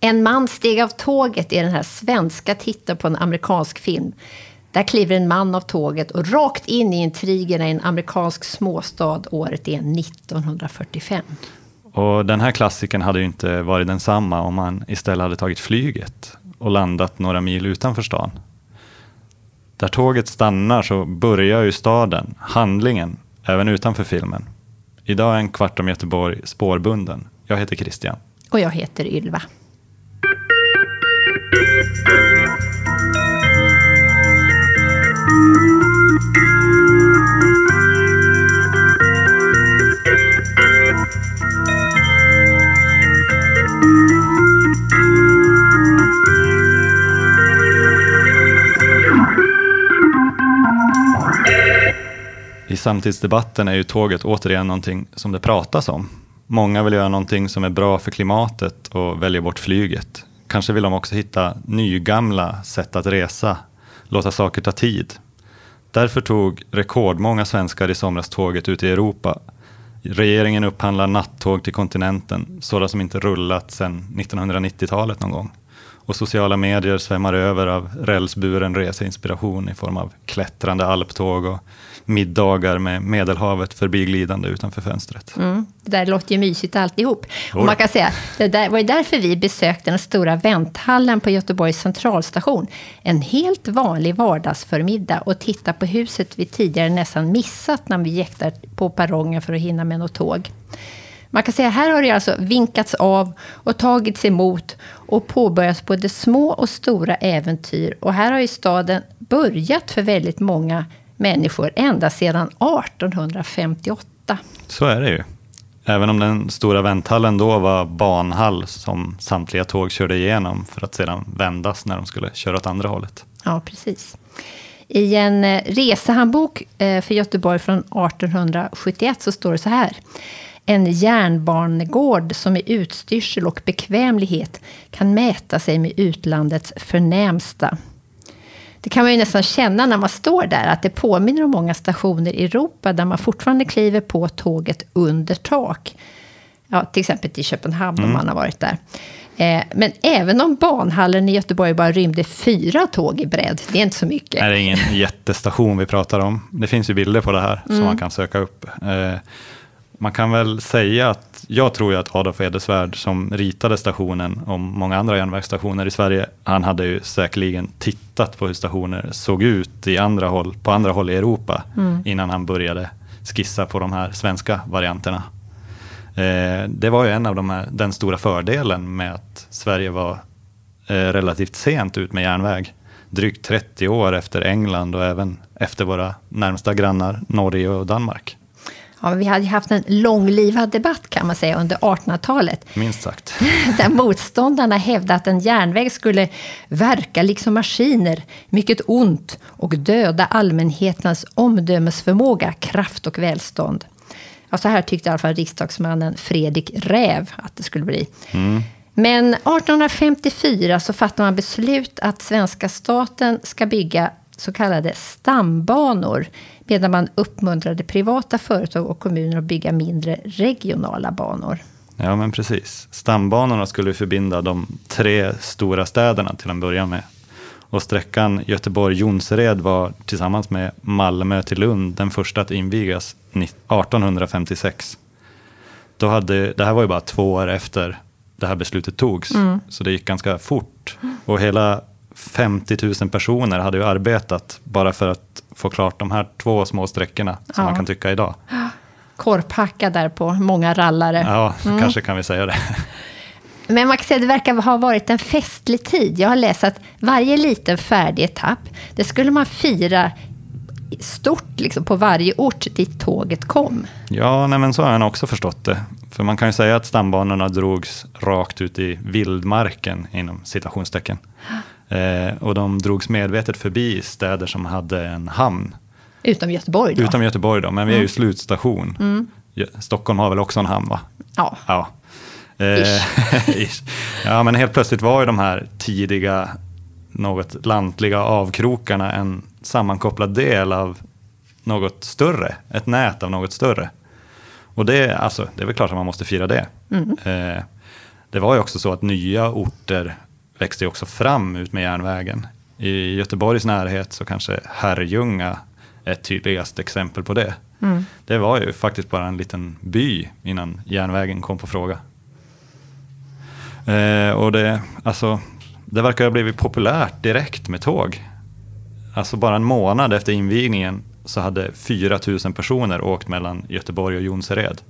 En man steg av tåget i den här svenska titeln på en amerikansk film. Där kliver en man av tåget och rakt in i intrigerna i en amerikansk småstad. Året är 1945. Och den här klassiken hade ju inte varit densamma om man istället hade tagit flyget och landat några mil utanför stan. Där tåget stannar så börjar ju staden, handlingen, även utanför filmen. Idag är en kvart om Göteborg spårbunden. Jag heter Christian. Och jag heter Ylva. I samtidsdebatten är ju tåget återigen någonting som det pratas om. Många vill göra någonting som är bra för klimatet och väljer bort flyget. Kanske vill de också hitta nygamla sätt att resa, låta saker ta tid. Därför tog rekordmånga svenskar i somras tåget ut i Europa. Regeringen upphandlar nattåg till kontinenten, sådana som inte rullat sedan 1990-talet någon gång. Och sociala medier svämmar över av rälsburen reseinspiration i form av klättrande alptåg och middagar med Medelhavet förbiglidande utanför fönstret. Mm, det där låter ju mysigt alltihop. Och man kan säga, det där var ju därför vi besökte den stora vänthallen på Göteborgs centralstation. En helt vanlig vardagsförmiddag och titta på huset vi tidigare nästan missat när vi där på perrongen för att hinna med något tåg. Man kan säga här har det alltså vinkats av och tagits emot och påbörjats både små och stora äventyr. Och här har ju staden börjat för väldigt många människor ända sedan 1858. Så är det ju. Även om den stora vänthallen då var banhall som samtliga tåg körde igenom för att sedan vändas när de skulle köra åt andra hållet. Ja, precis. I en eh, resehandbok eh, för Göteborg från 1871 så står det så här. En järnbarnegård som i utstyrsel och bekvämlighet kan mäta sig med utlandets förnämsta. Det kan man ju nästan känna när man står där, att det påminner om många stationer i Europa där man fortfarande kliver på tåget under tak. Ja, till exempel i Köpenhamn mm. om man har varit där. Eh, men även om banhallen i Göteborg bara rymde fyra tåg i bredd, det är inte så mycket. Det är ingen jättestation vi pratar om. Det finns ju bilder på det här mm. som man kan söka upp. Eh, man kan väl säga att jag tror ju att Adolf Edesvärd som ritade stationen och många andra järnvägsstationer i Sverige, han hade ju säkerligen tittat på hur stationer såg ut i andra håll, på andra håll i Europa mm. innan han började skissa på de här svenska varianterna. Eh, det var ju en av de här, den stora fördelen med att Sverige var eh, relativt sent ut med järnväg. Drygt 30 år efter England och även efter våra närmsta grannar Norge och Danmark. Ja, vi hade haft en långlivad debatt kan man säga under 1800-talet. Minst sagt. Där motståndarna hävdade att en järnväg skulle verka liksom maskiner, mycket ont och döda allmänhetens omdömesförmåga, kraft och välstånd. Ja, så här tyckte i alla fall riksdagsmannen Fredrik Räv att det skulle bli. Mm. Men 1854 så fattar man beslut att svenska staten ska bygga så kallade stambanor medan man uppmuntrade privata företag och kommuner att bygga mindre regionala banor. Ja, men precis. Stambanorna skulle förbinda de tre stora städerna till en början med. Och sträckan Göteborg-Jonsered var tillsammans med Malmö till Lund den första att invigas 1856. Då hade, det här var ju bara två år efter det här beslutet togs, mm. så det gick ganska fort. Och hela 50 000 personer hade ju arbetat bara för att få klart de här två små sträckorna som ja. man kan tycka idag. Korphacka där på många rallare. Ja, mm. kanske kan vi säga det. Men man kan säga det verkar ha varit en festlig tid. Jag har läst att varje liten färdig etapp, det skulle man fira stort liksom, på varje ort dit tåget kom. Ja, nej, men så har jag också förstått det. För man kan ju säga att stambanorna drogs rakt ut i vildmarken inom citationstecken. Eh, och de drogs medvetet förbi städer som hade en hamn. Utom Göteborg då? Utom Göteborg då, men vi är ju mm. slutstation. Mm. Stockholm har väl också en hamn va? Ja. ja. Eh, ja, men helt plötsligt var ju de här tidiga, något lantliga avkrokarna en sammankopplad del av något större, ett nät av något större. Och det, alltså, det är väl klart att man måste fira det. Mm. Eh, det var ju också så att nya orter växte också fram ut med järnvägen. I Göteborgs närhet så kanske Herrljunga är ett tydligast exempel på det. Mm. Det var ju faktiskt bara en liten by innan järnvägen kom på fråga. Eh, och det, alltså, det verkar ha blivit populärt direkt med tåg. Alltså bara en månad efter invigningen så hade 4 000 personer åkt mellan Göteborg och Jonsered.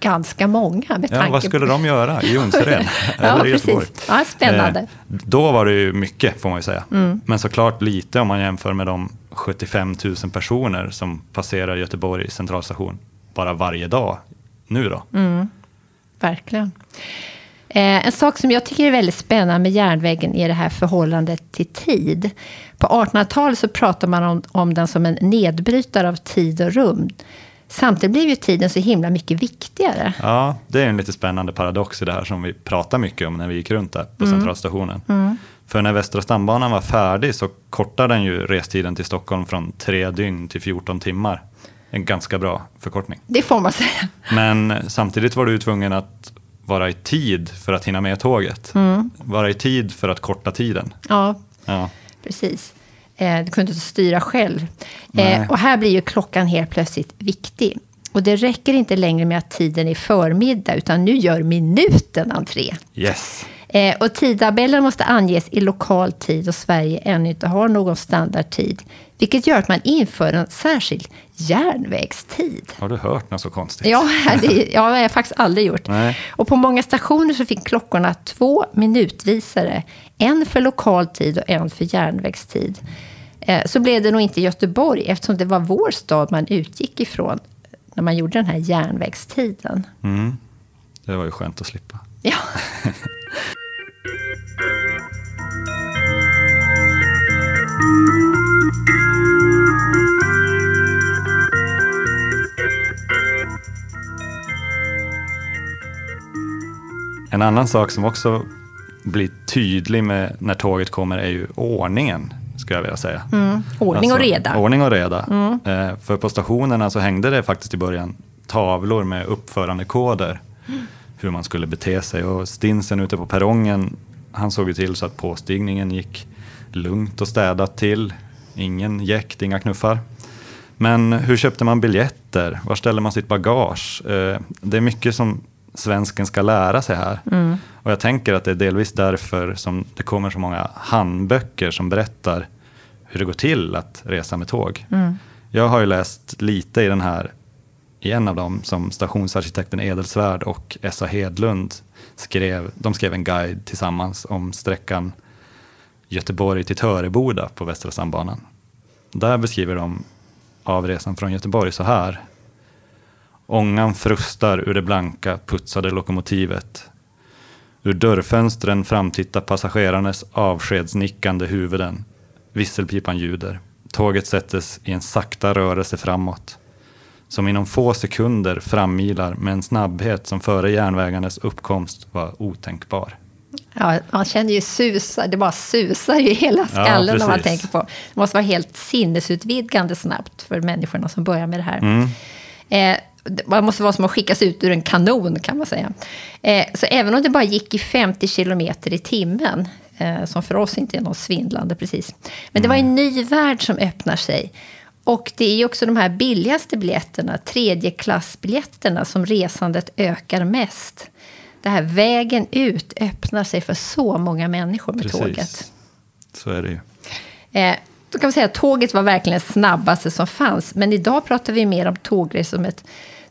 Ganska många med ja, Vad skulle de göra i Jonsered? ja, Göteborg? Ja, spännande. Eh, då var det ju mycket får man ju säga. Mm. Men såklart lite om man jämför med de 75 000 personer som passerar Göteborg centralstation bara varje dag nu då. Mm. Verkligen. Eh, en sak som jag tycker är väldigt spännande med järnvägen är det här förhållandet till tid. På 1800-talet så pratar man om, om den som en nedbrytare av tid och rum. Samtidigt blev ju tiden så himla mycket viktigare. Ja, det är en lite spännande paradox i det här som vi pratar mycket om när vi gick runt där på mm. Centralstationen. Mm. För när Västra stambanan var färdig så kortade den ju restiden till Stockholm från tre dygn till 14 timmar. En ganska bra förkortning. Det får man säga. Men samtidigt var du tvungen att vara i tid för att hinna med tåget. Mm. Vara i tid för att korta tiden. Ja, ja. precis. Eh, du kunde inte styra själv. Eh, och här blir ju klockan helt plötsligt viktig. Och det räcker inte längre med att tiden är förmiddag, utan nu gör minuten entré. Yes. Eh, och tidtabellen måste anges i lokal tid och Sverige ännu inte har någon standardtid. Vilket gör att man inför en särskild järnvägstid. Har du hört något så konstigt? Ja, det, ja, har jag faktiskt aldrig gjort. Nej. Och på många stationer så fick klockorna två minutvisare. En för lokal tid och en för järnvägstid. Eh, så blev det nog inte Göteborg eftersom det var vår stad man utgick ifrån när man gjorde den här järnvägstiden. Mm. Det var ju skönt att slippa. Ja. En annan sak som också blir tydlig med när tåget kommer är ju ordningen, skulle jag vilja säga. Mm. Ordning och alltså, reda. Ordning och reda. Mm. Eh, för på stationerna så hängde det faktiskt i början tavlor med uppförandekoder. Mm. Hur man skulle bete sig. Och stinsen ute på perrongen, han såg ju till så att påstigningen gick lugnt och städat till. Ingen jäkt, inga knuffar. Men hur köpte man biljetter? Var ställer man sitt bagage? Eh, det är mycket som svensken ska lära sig här. Mm. Och jag tänker att det är delvis därför som det kommer så många handböcker som berättar hur det går till att resa med tåg. Mm. Jag har ju läst lite i den här, i en av dem som stationsarkitekten Edelsvärd och Essa Hedlund skrev. De skrev en guide tillsammans om sträckan Göteborg till Töreboda på Västra stambanan. Där beskriver de avresan från Göteborg så här. Ångan frustar ur det blanka putsade lokomotivet. Ur dörrfönstren framtittar passagerarnas avskedsnickande huvuden. Visselpipan ljuder. Tåget sättes i en sakta rörelse framåt. Som inom få sekunder frammilar med en snabbhet som före järnvägarnas uppkomst var otänkbar. Ja, man känner ju susar, det bara susar i hela skallen ja, när man tänker på. Det måste vara helt sinnesutvidgande snabbt för människorna som börjar med det här. Mm. Eh, det måste vara som att skickas ut ur en kanon kan man säga. Eh, så även om det bara gick i 50 kilometer i timmen, eh, som för oss inte är något svindlande precis. Men det var en ny värld som öppnar sig. Och det är också de här billigaste biljetterna, tredjeklassbiljetterna, som resandet ökar mest. Det här vägen ut öppnar sig för så många människor med Precis. tåget. Så är det ju. Eh, då kan man säga att tåget var verkligen det snabbaste som fanns. Men idag pratar vi mer om tågresor som ett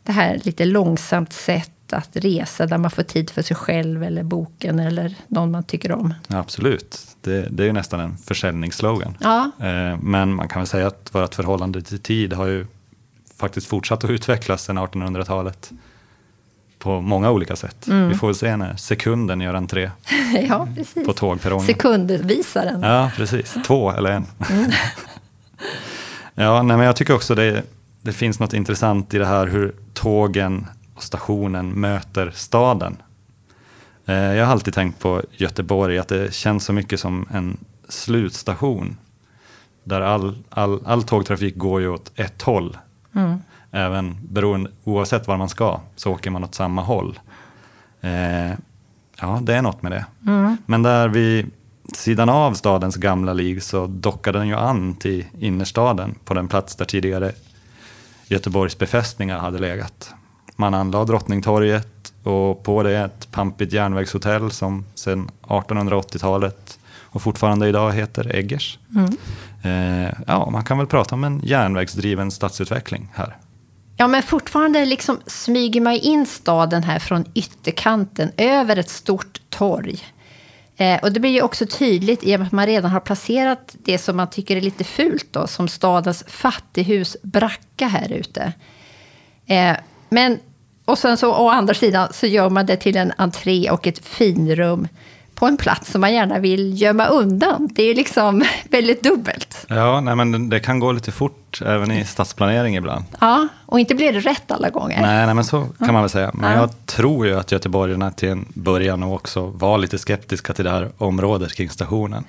det här lite långsamt sätt att resa där man får tid för sig själv eller boken eller någon man tycker om. Ja, absolut, det, det är ju nästan en försäljningsslogan. Ja. Eh, men man kan väl säga att vårt förhållande till tid har ju faktiskt fortsatt att utvecklas sedan 1800-talet på många olika sätt. Mm. Vi får väl se när sekunden gör entré ja, precis. på tågperrongen. Sekundvisaren. Ja, precis. Två eller en. Mm. ja, nej, men jag tycker också det, det finns något intressant i det här hur tågen och stationen möter staden. Eh, jag har alltid tänkt på Göteborg, att det känns så mycket som en slutstation. Där all, all, all tågtrafik går ju åt ett håll. Mm. Även beroende, oavsett var man ska så åker man åt samma håll. Eh, Ja, det är något med det. Men där vid sidan av stadens gamla lig så dockade den ju an till innerstaden på den plats där tidigare Göteborgs befästningar hade legat. Man anlade Drottningtorget och på det ett pampigt järnvägshotell som sedan 1880-talet och fortfarande idag heter Eggers. Eh, ja, man kan väl prata om en järnvägsdriven stadsutveckling här. Ja, men fortfarande liksom smyger man in staden här från ytterkanten över ett stort torg. Eh, och det blir ju också tydligt i och med att man redan har placerat det som man tycker är lite fult då, som stadens fattighus bracka här ute. Eh, men, och sen så å andra sidan så gör man det till en entré och ett finrum på en plats som man gärna vill gömma undan. Det är liksom väldigt dubbelt. Ja, nej, men det kan gå lite fort även i stadsplanering ibland. Ja, och inte blir det rätt alla gånger. Nej, nej men så kan man väl säga. Men Ja. jag tror ju att göteborgarna till en början också var lite skeptiska till det här området kring stationen.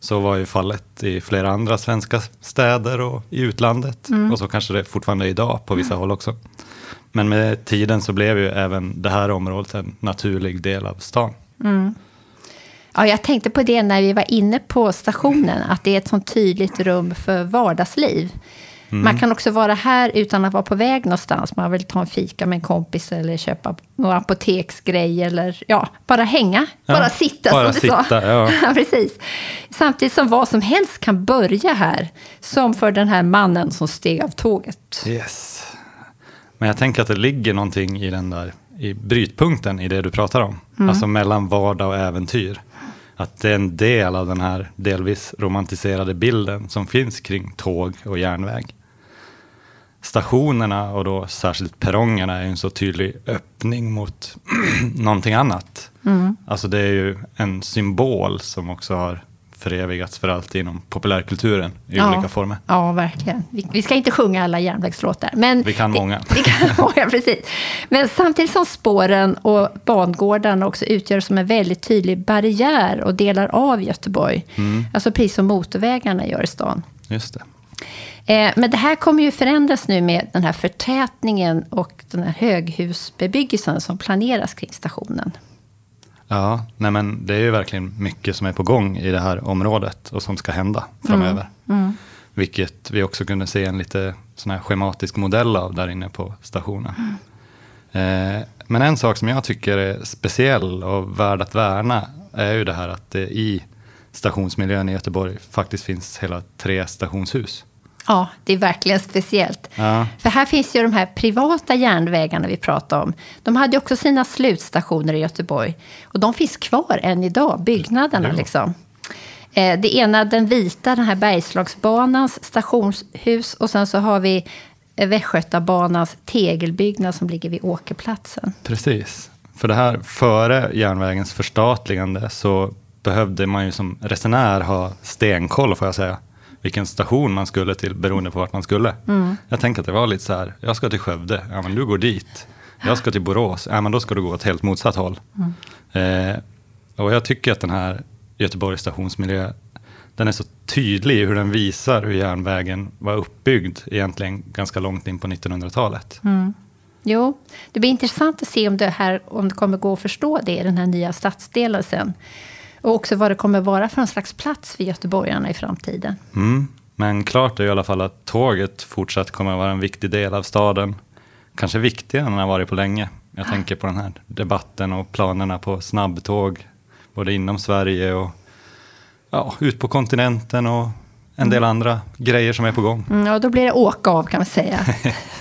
Så var ju fallet i flera andra svenska städer och i utlandet. Och så kanske det fortfarande är idag på vissa håll också. Men med tiden så blev ju även det här området en naturlig del av stan. Ja, jag tänkte på det när vi var inne på stationen, att det är ett sånt tydligt rum för vardagsliv. Man kan också vara här utan att vara på väg någonstans. Man vill ta en fika med en kompis eller köpa några apoteksgrej eller ja, bara hänga, Ja, bara sitta bara som du sa. sitta, ja. Precis. Samtidigt som vad som helst kan börja här, som för den här mannen som steg av tåget. Yes. Men jag tänker att det ligger någonting i den där i brytpunkten i det du pratar om. Alltså mellan vardag och äventyr. Att det är en del av den här delvis romantiserade bilden som finns kring tåg och järnväg. Stationerna och då särskilt perrongerna är en så tydlig öppning mot någonting annat. Alltså det är ju en symbol som också har förevigats för alltid inom populärkulturen i olika former. Ja, verkligen. Vi, vi ska inte sjunga alla järnvägslåtar. Men Vi kan många. Vi kan många, precis. Men samtidigt som spåren och bangårdarna också utgör som en väldigt tydlig barriär och delar av Göteborg. Mm. Alltså precis som motorvägarna gör i stan. Just det. Eh, men det här kommer ju förändras nu med den här förtätningen och den här höghusbebyggelsen som planeras kring stationen. Ja, nej men det är ju verkligen mycket som är på gång i det här området och som ska hända framöver. Vilket vi också kunde se en lite sån här schematisk modell av där inne på stationen. Eh, men en sak som jag tycker är speciell och värd att värna är ju det här att det i stationsmiljön i Göteborg faktiskt finns hela tre stationshus. Ja, det är verkligen speciellt. Ja. För här finns ju de här privata järnvägarna vi pratade om. De hade också sina slutstationer i Göteborg. Och de finns kvar än idag, byggnaderna Ja. liksom. Eh, Det ena, den vita, den här Bergslagsbanans stationshus. Och sen så har vi Västgötabanans tegelbyggnad som ligger vid Åkerplatsen. Precis. För det här, före järnvägens förstatligande så behövde man ju som resenär ha stenkoll, får jag säga, vilken station man skulle till beroende på vart man skulle. Jag tänker att det var lite så här, jag ska till Skövde, ja men du går dit. Jag ska till Borås, ja men då ska du gå åt helt motsatt håll. Eh, och jag tycker att den här Göteborgs stationsmiljö, den är så tydlig i hur den visar hur järnvägen var uppbyggd egentligen ganska långt in på 1900-talet. Jo, det blir intressant att se om det, här, om det kommer gå att förstå det i den här nya stadsdelen sen. Och också vad det kommer vara för en slags plats för göteborgarna i framtiden. Mm. Men klart är i alla fall att tåget fortsatt kommer att vara en viktig del av staden. Kanske viktigare än den har varit på länge. Jag tänker på den här debatten och planerna på snabbtåg. Både inom Sverige och ja, ut på kontinenten och en del andra grejer som är på gång. Mm, och då blir det åka av kan man säga.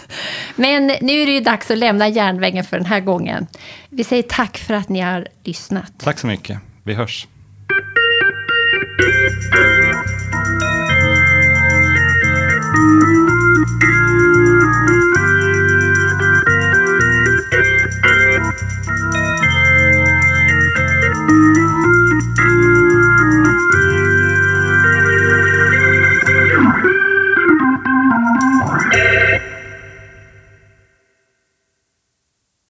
Men nu är det ju dags att lämna järnvägen för den här gången. Vi säger tack för att ni har lyssnat. Tack så mycket. Vi hörs.